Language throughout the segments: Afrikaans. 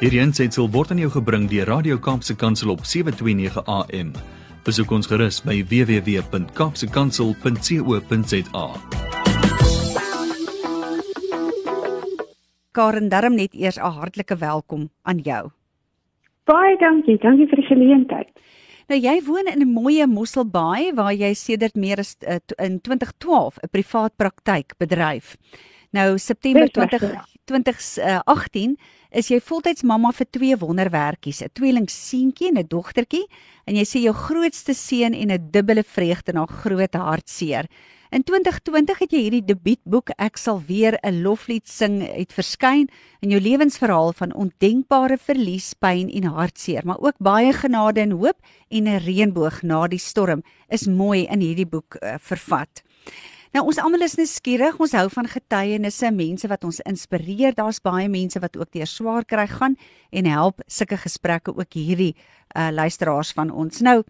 Hierdie aanseit word aan jou gebring deur Radio Kaapse Kansel op 7:29 AM. Besoek ons gerus by www.kapsekansel.co.za. Karen Darm net eers 'n hartlike welkom aan jou. Baie dankie, dankie vir die geleentheid. Nou jy woon in 'n mooi Mosselbaai waar jy sedert meer as uh, in 2012 'n privaat praktyk bedryf. Nou September 20 2018 is jy voltyds mamma vir twee wonderwerkies, 'n tweeling seentjie en 'n dogtertjie, en jy sê jou grootste seun en 'n dubbele vreugde na groot hartseer. In 2020 het jy hierdie debuutboek Ek sal weer 'n loflied sing uit verskyn in jou lewensverhaal van ondenkbare verlies, pyn en hartseer, maar ook baie genade en hoop en 'n reënboog na die storm is mooi in hierdie boek uh, vervat. Nou ons almal is nuuskierig, ons hou van getuienisse, mense wat ons inspireer. Daar's baie mense wat ook deur swaar kry gaan en help sulke gesprekke ook hierdie uh luisteraars van ons. Nou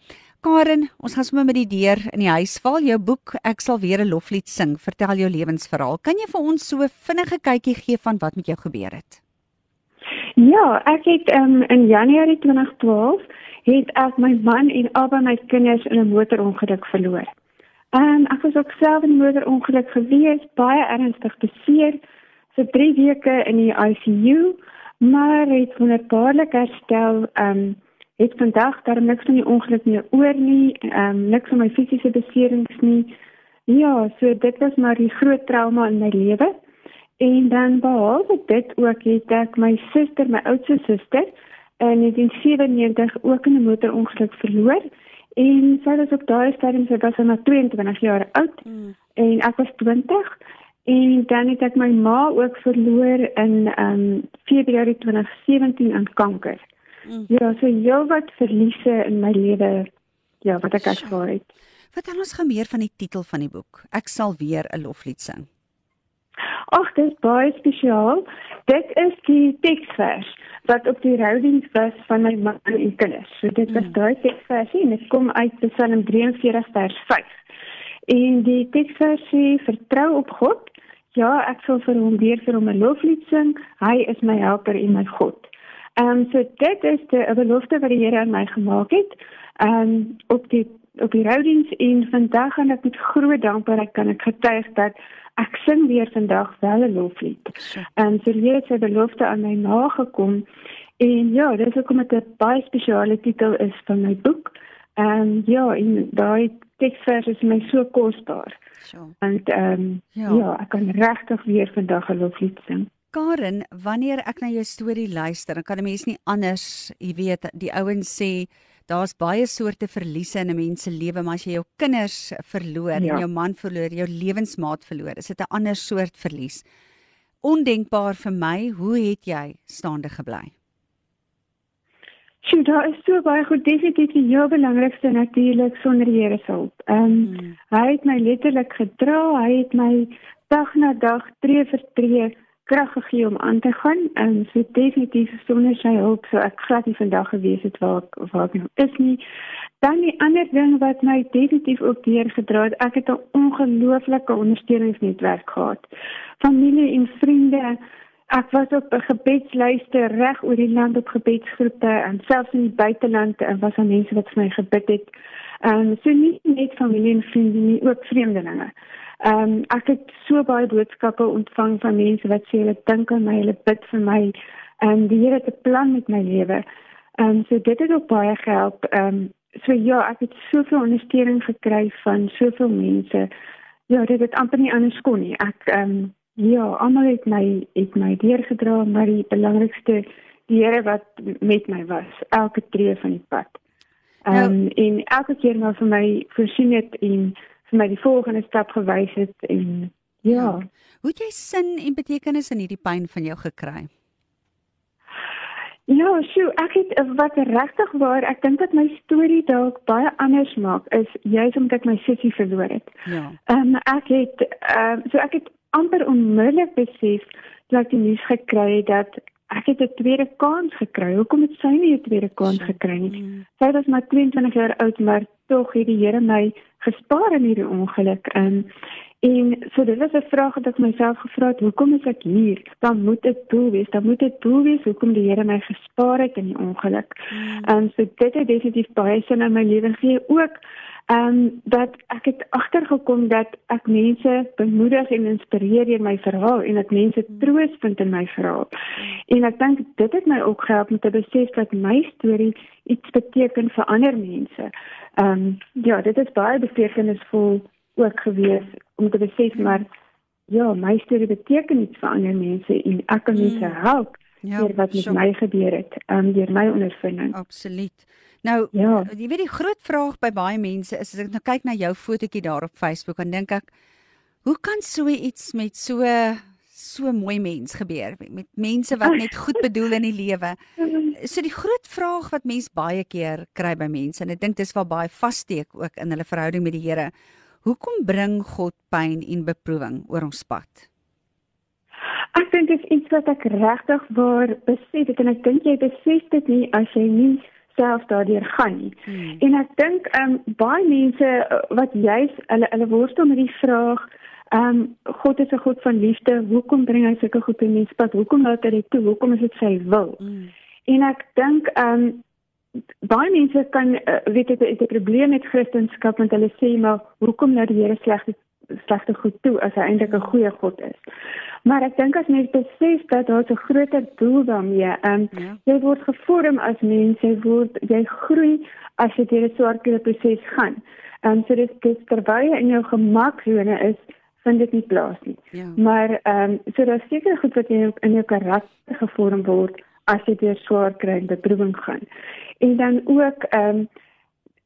Karen, ons gaan sommer met die deur in die huis val. Jou boek Ek sal weer 'n loflied sing, vertel jou lewensverhaal. Kan jy vir ons so vinnige kykie gee van wat met jou gebeur het? Ja, ek het um, in Januarie 2012 het ek my man en albei my kinders in 'n motorongeluk verloor. En ek was ook self in 'n motorongeluk gewees, baie ernstig beseer vir 3 weke in die ICU, maar het wonderbaarlik herstel. Ehm um, het vandag daar niks van die ongeluk meer oor nie, ehm um, niks van my fisiese beserings nie. Ja, so dit was maar die groot trauma in my lewe. En dan behalwe dit ook het ek my suster, my oudste suster, in 1997 ook in 'n motorongeluk verloor. En sy was op daai stadium sy was nou 22 jaar oud mm. en ek was 20 en dan het ek my ma ook verloor in um Februarie 2017 aan kanker. Mm. Ja, so jy wat verliese in my lewe ja, wat ek ervaar het. Vertel ons gou meer van die titel van die boek. Ek sal weer 'n loflied sing. Ag, dit is baie spesiaal. Dit is die teksvers wat op die roudiens was van my man en kinders. So dit was mm. daai teksversie en dit kom uit Psalm 43 vers 5. En die teksversie vertrou op God. Ja, ek sal vir hom weer vir hom 'n loflied sing. Hy is my helper en my God. Ehm um, so dit is die belofte wat die Here aan my gemaak het. Ehm um, op die op die roudiens en vandag gaan ek met groot dankbaarheid kan ek getuig dat ek sing weer vandag wel 'n loflied. En so hier het sy belofte aan my nagekom. En ja, dis omdat dit 'n baie spesiale titel is van my boek. En ja, in daai teksvers is my so kosbaar. So. En ehm um, ja. ja, ek kan regtig weer vandag 'n loflied sing. Karen, wanneer ek na jou storie luister, dan kan 'n mens nie anders, jy weet, die ouens sê daar's baie soorte verliese in 'n mens se lewe, maar as jy jou kinders verloor ja. en jou man verloor, jou lewensmaat verloor, is dit 'n ander soort verlies. Ondenkbaar vir my, hoe het jy staande gebly? Sjoe, daar is so baie goed definitief die heel belangrikste natuurlik sonder Here se hulp. Ehm um, hmm. hy het my letterlik gedra, hy het my dag na dag tree vir tree krag gegee om aan te gaan en so definitief sonder sy hulp so ek glad nie vandag gewees het waar ek waar ek nou is nie. Dan die ander ding wat my definitief ook deurgedra het, ek het 'n ongelooflike ondersteuningsnetwerk gehad. Familie en vriende. Ek was op 'n gebedslyste reg oor die land op gebedsgroepe en selfs in die buiteland en was daar mense wat vir my gebid het. Ehm um, so nie net familie en vriende nie, ook vreemdelinge. Ehm um, ek het so baie boodskappe ontvang van mense wat sê hulle dink aan my, hulle bid vir my en die Here het 'n plan met my lewe. Ehm um, so dit het ook baie gehelp. Ehm um, so ja, ek het soveel ondersteuning gekry van soveel mense. Ja, dit het amper nie anders kon nie. Ek ehm um, ja, almal het my het my deurgedra, maar die belangrikste die Here wat met my was elke tree van die pad. Nou ehm um, nou, en elke keer nou vir my voorsien het en vir my die volgende stap gewys het en ja. ja. Hoe het jy sin en betekenis in hierdie pyn van jou gekry? Ja, sjoe, ek het wat regtig waar, ek dink dat my storie dalk baie anders maak is juis omdat ek my sussie verloor het. Ja. Ehm um, ek het ehm um, so ek het amper onmiddellik besef dat ek die nuus gekry het dat ek het 'n tweede kans gekry. Hoekom het sy nie 'n tweede kans gekry nie? Mm. Sy was maar 22 jaar oud, maar tog het die Here my gespaar in hierdie ongeluk. Um, En so dit was 'n vraag wat ek myself gevra het, hoekom is ek hier? Dan moet dit doel wees. Dan moet dit doel wees hoekom die Here my gespaar het in die ongeluk. Hmm. Ehm um, so dit het definitief baie sin in my lewe gegee ook. Ehm um, dat ek het agtergekom dat ek mense bemoedig en inspireer deur my verhaal en dat mense hmm. troos vind in my verhaal. En ek dink dit het my ook gehelp om te besef dat my storie iets beteken vir ander mense. Ehm um, ja, dit is baie betekenisvol ook gewees om te besef maar ja, my storie beteken iets vir ander mense en ek kan mense mm. help ja, deur wat met so. my gebeur het, um, deur my ondervinding. Absoluut. Nou, ja. jy weet die groot vraag by baie mense is as ek nou kyk na jou fotootjie daar op Facebook en dink ek hoe kan so iets met so so mooi mens gebeur met, met mense wat net goed bedoel in die lewe. So die groot vraag wat mense baie keer kry by mense en ek dink dis waar baie vassteek ook in hulle verhouding met die Here. Hoekom bring God pyn en beproewing oor ons pad? Ek dink dit is iets wat ek regtig waar besef het en ek dink jy besef dit nie as jy nie self daardeur gaan nie. Hmm. En ek dink ehm um, baie mense uh, wat juis hulle hulle worstel met die vraag ehm um, God is 'n God van liefde. Hoekom bring hy sulke goed in mens pad? Hoekom laat hy dit toe? Hoekom is dit sy wil? Hmm. En ek dink ehm um, baie mense kan uh, weet dit is 'n probleem met Christendom want hulle sê maar hoekom nou die Here slegte slegte goed toe as hy eintlik 'n goeie God is. Maar ek dink as mens besef dat daar 'n groter doel daarmee, ehm um, ja. jy word gevorm as mens, jy word jy groei as jy deur 'n swaarkere proses gaan. Ehm um, so dit dis terwyl jy in jou gemaksone is, vind dit nie plaas nie. Ja. Maar ehm um, so daar seker goed wat in jou in jou karakter gevorm word as jy deur swaar kry en beproewing gaan en dan ook ehm um,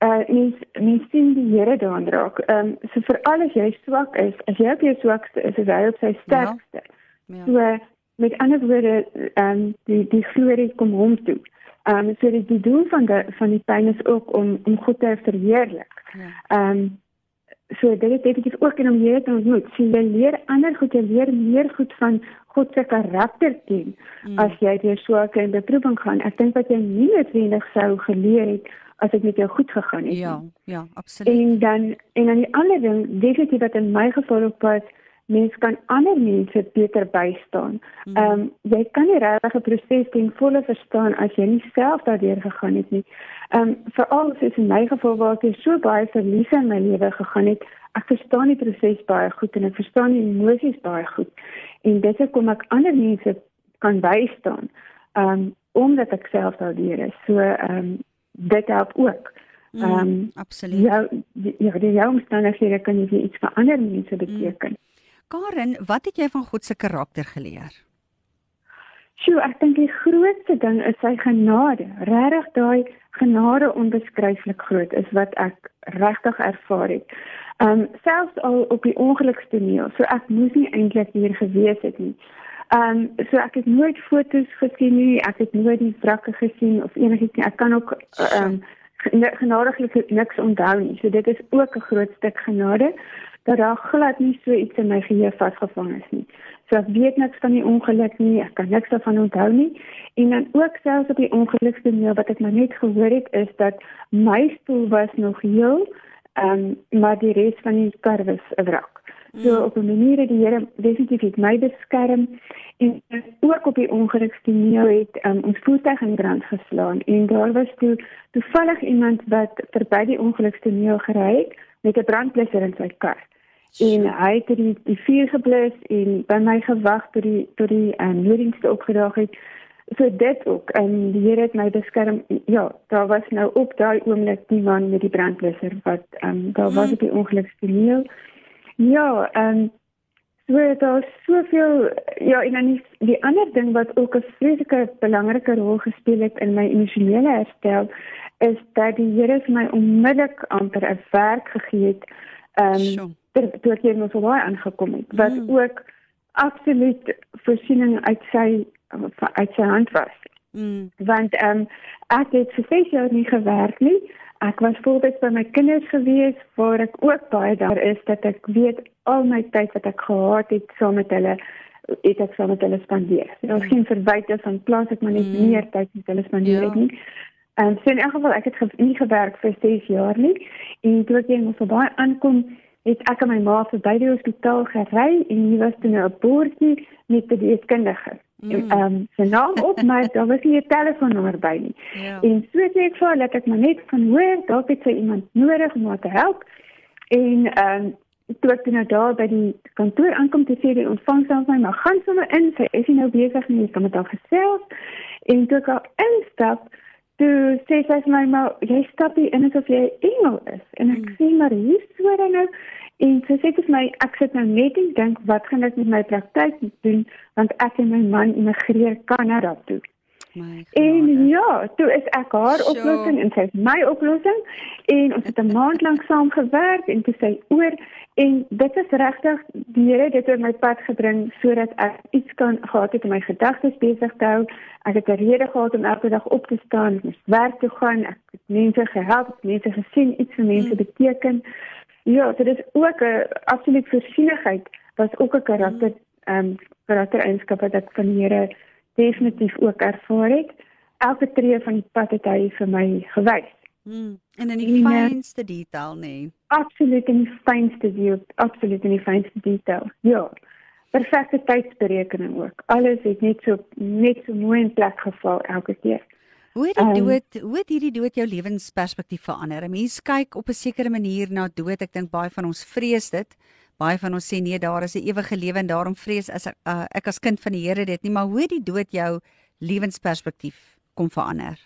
uh mens mens sien die Here daarin raak. Ehm um, so vir alles jy swak is, as jy op jou swakste is, is hy op sy sterkste. Ja. Ja. So met ander woorde ehm um, die die glorie kom hom toe. Ehm um, so die, die doel van die van die pyn is ook om om God te verheerlik. Ja. Ehm ja. um, so dit is definitief ook en om jy te ontmoet. Sien jy leer ander goed, jy leer meer goed van God se karakter ken mm. as jy deur so 'n klein beproewing gaan. Ek dink wat jy nie noodwendig sou geleer het as dit met jou goed gegaan het. Ja, ja, absoluut. En dan en dan die ander ding, definitief wat in my geval ook was, mens kan ander mense beter bystaan. Mm. Ehm mm. um, jy kan nie regtig 'n proses ten volle verstaan as jy nie self daardeur gegaan het nie. Ehm um, veral as in my geval waar ek so baie verliese in my lewe gegaan het, ek verstaan die proses baie goed en ek verstaan die emosies baie goed. En dit is kom ek ander mense kan bystaan. Ehm um, omdat ek self daardeur is. So ehm um, dit help ook. Mm, ehm um, mm, absoluut. Ja, ja, die jou omstandighede kan jy iets vir ander mense beteken. Mm. Karen, wat het jy van God se karakter geleer? Sjoe, ek dink die grootste ding is sy genade. Regtig daai genade onbeskryflik groot is wat ek regtig ervaar het. Ehm um, selfs al op die ongelukstoneel, so ek moes nie eintlik hier gewees het nie. Ehm um, so ek het nooit foto's gesien nie, ek het nooit die wrakke gesien of enigiets nie. Ek kan ook ehm um, genadiglik niks onthou nie. So dit is ook 'n groot stuk genade dat daar glad nie so iets in my geheue vasgevang is nie. So ek weet niks van die ongeluk nie, ek kan niks daarvan onthou nie. En dan ook selfs op die ongelukstoneel wat ek maar net gehoor het is dat my stoel was nog heel, ehm um, maar die res van die kar was 'n wrak. So mm. op 'n manier het die Here definitief my beskerm en ook op die ongelukstoneel het um, ons voertuig in brand geslaan en daar was toe toevallig iemand wat verby die ongelukstoneel gery het met 'n brandblusser in sy kar en hy het die die vuur geblus en by my gewag tot die tot die um, nooddienste opgedaag het. So dit ook en die Here het my beskerm. Ja daar was nou op daai oomblik die man met die brandblusser wat um, daar was hmm. op die ongelukstoneel ja en um, so daar's soveel ja en dan die, die ander ding wat ook 'n vreeslike belangrike rol gespeel het in my emosionele herstel is dat die Here vir my onmiddellik amper 'n werk gegee het ehm um, toe ek hier nou so baie aangekom het wat mm. ook absoluut voorsiening uit sy uit sy hand was. Mm. Want ehm um, ek het vir 6 jaar nie gewerk nie. Ek was voltyds by my kinders gewees waar ek ook baie daar is dat ek weet al my tyd wat ek gehad het saam met hulle het ek saam met hulle spandeer. Daar was geen verwyte van plaas ek maar net mm. meer tyd met hulle spandeer ja. het nie. En so in elk geval ek het ge nie gewerk vir 6 jaar nie en toe ek net so baie aankom het ek en my ma verby die hospitaal gery en hier was toe 'n bordjie met 'n deskundige. Mm. Ehm um, sy naam op, maar daar was nie 'n telefoonnommer by nie. Ja. En so sê ek vir haar dat ek maar net van hoor dalk het sy iemand nodig om haar te help. En ehm um, toe ek nou daar by die kantoor aankom te sê die ontvangs aan my, maar gaan sommer in, sy is nie nou besig nie, ek kan met haar gesels. En toe ek al instap, toe sê sy vir my, maar jy stap hier in asof jy engel is. En ek mm. sê maar hier so dan nou En sy sê vir my ek sit nou net en dink wat gaan ek met my praktyk doen want ek en my man immigreer Kanada toe. En ja, toe is ek haar sure. oplossing en sy is my oplossing en ons het 'n maand lank saam gewerk en toe sy oor en dit is regtig die Here dit op my pad gebring sodat ek iets kan gehad het om my gedagtes besig te hou. Ek het 'n rede gehad om elke dag op te staan, mes werk toe gaan, ek het mense gehelp, mense gesien iets vir mense mm. beteken. Ja, dit is ook 'n absolute voorsienigheid wat ook 'n karakter ehm um, karaktereienskap wat ek van die Here definitief ook ervaar het. Elke tree van die pad het hy vir my gewys. Mm, en in die en, fynste detail, nee. Absoluut in die fynste detail, absoluut in die fynste detail. Ja. Perfekte tydsberekening ook. Alles het net so net so mooi in plek geval elke keer. Hoe het die um, dood, hoe het hierdie dood jou lewensperspektief verander? Mense kyk op 'n sekere manier na dood. Ek dink baie van ons vrees dit. Baie van ons sê nee, daar is 'n ewige lewe en daarom vrees as uh, ek as kind van die Here dit nie, maar hoe het die dood jou lewensperspektief kom verander?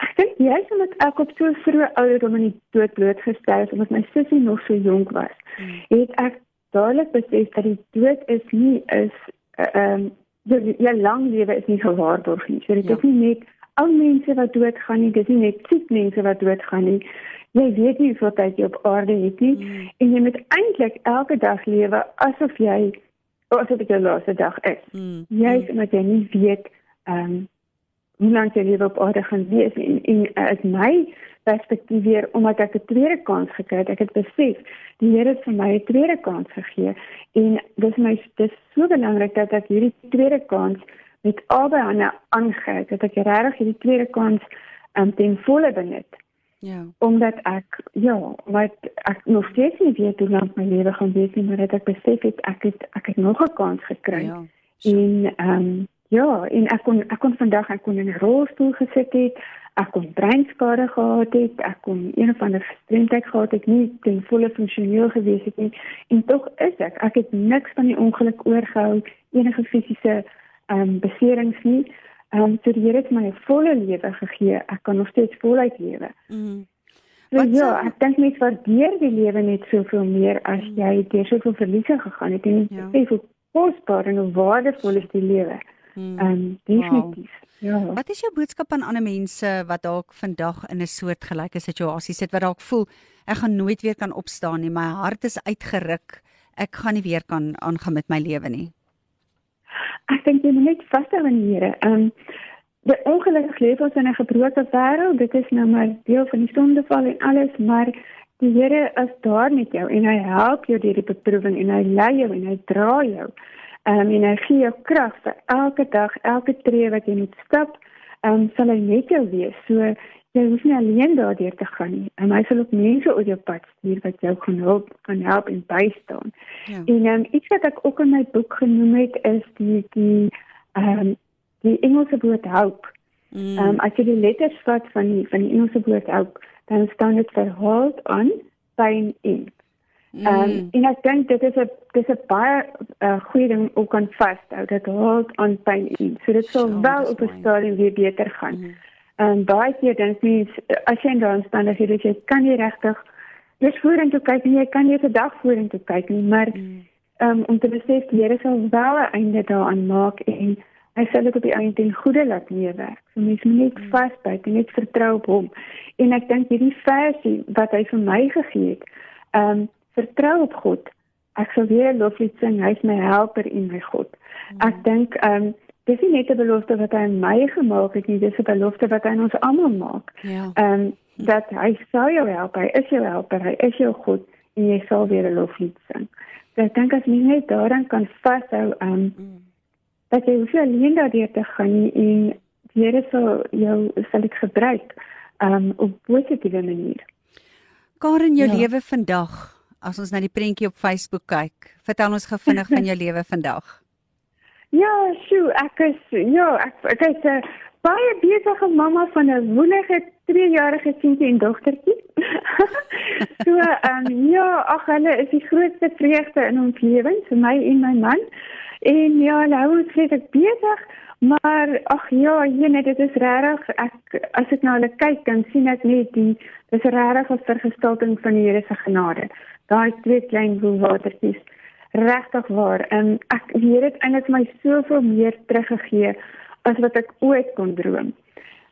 Ek dink jy is omdat ek op so vroeg ouderdom aan die dood blootgestel is omdat my sussie nog so jonk was. Hmm. Het ek dadelik besef dat die dood is nie is uh, um jou lang lewe is nie gewaarborg nie. So dit ja. is nie net ou mense wat doodgaan nie, dis nie net siek mense wat doodgaan nie. Jy weet nie hoe tyd jy op aarde het nie mm. en jy moet eintlik elke dag lewe asof jy asof dit jou laaste dag is. Mm. Jy is omdat jy nie weet ehm um, hoe lank jy lewe op aarde gaan wees en en as uh, my perspektief weer omdat ek 'n tweede kans gekry het, ek het besef die Here het vir my 'n tweede kans gegee en dis my dis so belangrik dat ek hierdie tweede kans met albei hande aangryp dat ek regtig hierdie tweede kans um, ten volle benut. Ja. Omdat ek ja, wat ek nog steeds nie weet hoe lank my lewe gaan wees nie, maar ek besef het ek het ek het nog 'n kans gekry. Ja. En ehm um, ja, en ek kon ek kon vandag ek kon in 'n rolstoel gesit het. Ek kon breinskade gehad het, ek kon een of ander gestremdheid gehad het, nie ten volle funksioneel gewees het nie. En tog is ek, ek het niks van die ongeluk oorgehou, enige fisiese um, beserings nie. Ehm um, so die Here het my 'n volle lewe gegee. Ek kan nog steeds voluit lewe. Mm. So, ja, ek dink mens waardeer die lewe net soveel meer as mm. jy deur soveel verliese gegaan het en ja. jy hoe kosbaar en waardevol is die lewe. Mm. Ehm um, definitief. Wow. Ja. Wat is jou boodskap aan ander mense wat dalk vandag in 'n soort gelyke situasie sit wat dalk voel ek gaan nooit weer kan opstaan nie, my hart is uitgeruk, ek gaan nie weer kan aangaan met my lewe nie ek dink jy moet net vashou aan die Here. Ehm um, die ongelukkig leef ons in 'n gebroke wêreld. Dit is nou maar deel van die sondeval en alles, maar die Here is daar met jou en hy help jou deur die beproewing en hy lei jou en hy dra jou. Ehm um, en hy gee jou krag vir elke dag, elke tree wat jy moet stap. Ehm um, sal hy met jou wees. So jy hoef nie alleen daardeur te gaan nie. En hy sal ook mense op jou pad stuur wat jou kan help, kan help en bystaan. Ja. En um, iets wat ek ook in my boek genoem het is die die ehm um, die Engelse woord hoop. Mm. Ehm um, as jy die letters vat van die van die Engelse woord hoop, dan staan dit vir hold on, pain in. Ehm um, en ek dink dit is 'n dis 'n baie uh, goeie ding ook aan vashou dat hold on pain in. So dit sal so, wel op 'n stadium weer beter gaan. Mm. En baie keer dink mens as jy in daardie omstandighede is, jy kan nie regtig dis vorentoe kyk nie, jy kan nie vir dag vorentoe kyk nie, maar mm. um, om te besef die Here sal wel 'n einde daaraan maak en hy sal dit op die einde ten goeie laat meewerk. So mens moet net mm. vasbyt en net vertrou op hom. En ek dink hierdie versie wat hy vir my gegee het, ehm um, vertrou op God. Ek sal weer loflied sing, hy is my helper en my God. Mm. Ek dink ehm um, dis nie net 'n belofte wat hy my gemaak het nie, dis 'n belofte wat hy ons almal maak. Ja. Ehm um, dat hy sou jou help, hy is jou helper, hy is jou God en jy sal weer 'n loflied sing. So ek dink as jy net daaraan kan vashou, ehm um, mm. dat jy hoef alleen daardeur te gaan nie en die Here sal jou sal dit gebruik ehm um, op 'n positiewe manier. Karen jou ja. lewe vandag as ons na die prentjie op Facebook kyk. Vertel ons gevinnig van jou lewe vandag. Ja, sjoe, ek is ja, ek ek is 'n baie besige mamma van 'n woelige 3-jarige seentjie en dogtertjie. so, ehm um, ja, ag hulle is die grootste vreugde in ons lewens vir my en my man. En ja, nou is ek besig, maar ag ja, jene, dit is regtig ek as ek na hulle kyk dan sien ek net die dis regtig 'n vergestalting van die Here se genade. Daai twee klein woelwatertjies regtig waar. En ek weet dit eintlik my soveel meer teruggegee as wat ek ooit kon droom.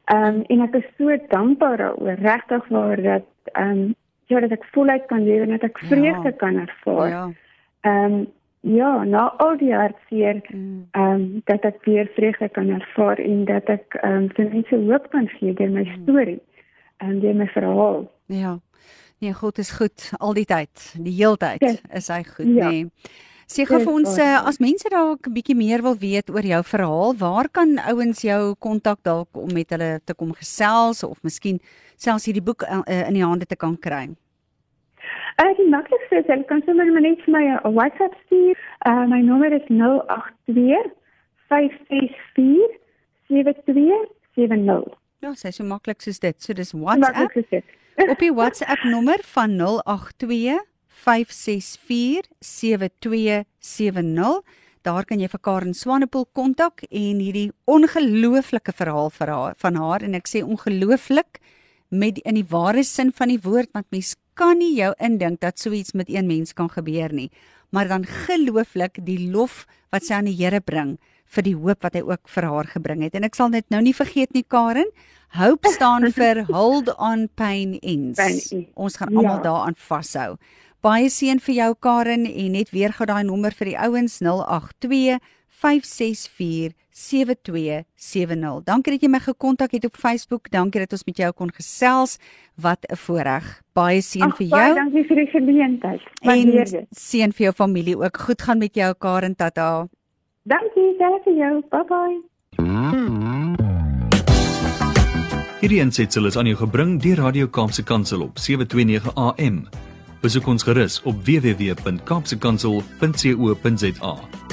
Ehm um, en ek is so dankbaar daaroor regtig waar dat ehm um, ja dat ek voluit kan lewe en dat ek vreugde ja. kan ervaar. Ja. Ehm um, ja, na al die hartseer mm. ehm um, dat ek weer vreugde kan ervaar en dat ek ehm um, vir mense hoop kan gee deur my mm. storie en deur my verhaal. Ja. Nee, God is goed al die tyd. Die heeltyd is hy goed, ja. nee. Sê gou vir ons eh, as mense dalk 'n bietjie meer wil weet oor jou verhaal, waar kan ouens jou kontak dalk om met hulle te kom gesels of miskien selfs hierdie boek uh, in die hande te kan kry? Uh, die maklikste is, hulle kan sommer net my WhatsApp stuur. Uh, my nommer is 082 564 7270. Ja, sê so maklik soos dit. So dis WhatsApp. Op die WhatsApp nommer van 082 5647270. Daar kan jy vir Karen Swanepoel kontak en hierdie ongelooflike verhaal vir haar van haar en ek sê ongelooflik met in die ware sin van die woord want mens kan nie jou indink dat so iets met een mens kan gebeur nie. Maar dan gelooflik die lof wat sy aan die Here bring vir die hoop wat hy ook vir haar gebring het. En ek sal net nou nie vergeet nie Karen, hope staan vir hold on pain ends. Ons gaan almal ja. daaraan vashou. Baie seën vir jou Karen en net weer gou daai nommer vir die ouens 082 564 7270. Dankie dat jy my gekontak het op Facebook. Dankie dat ons met jou kon gesels. Wat 'n voorreg. Baie seën vir jou. Baie dankie vir die geleentheid. Waardeer dit. Seën vir jou familie ook. Goed gaan met jou Karen Tata. Dankie, dankie vir jou. Bye bye. Hierdie ensitsel is aan jou gebring deur Radio Kaapse Kansel op 729 AM. Besoek ons gerus op www.kaapsekansel.co.za.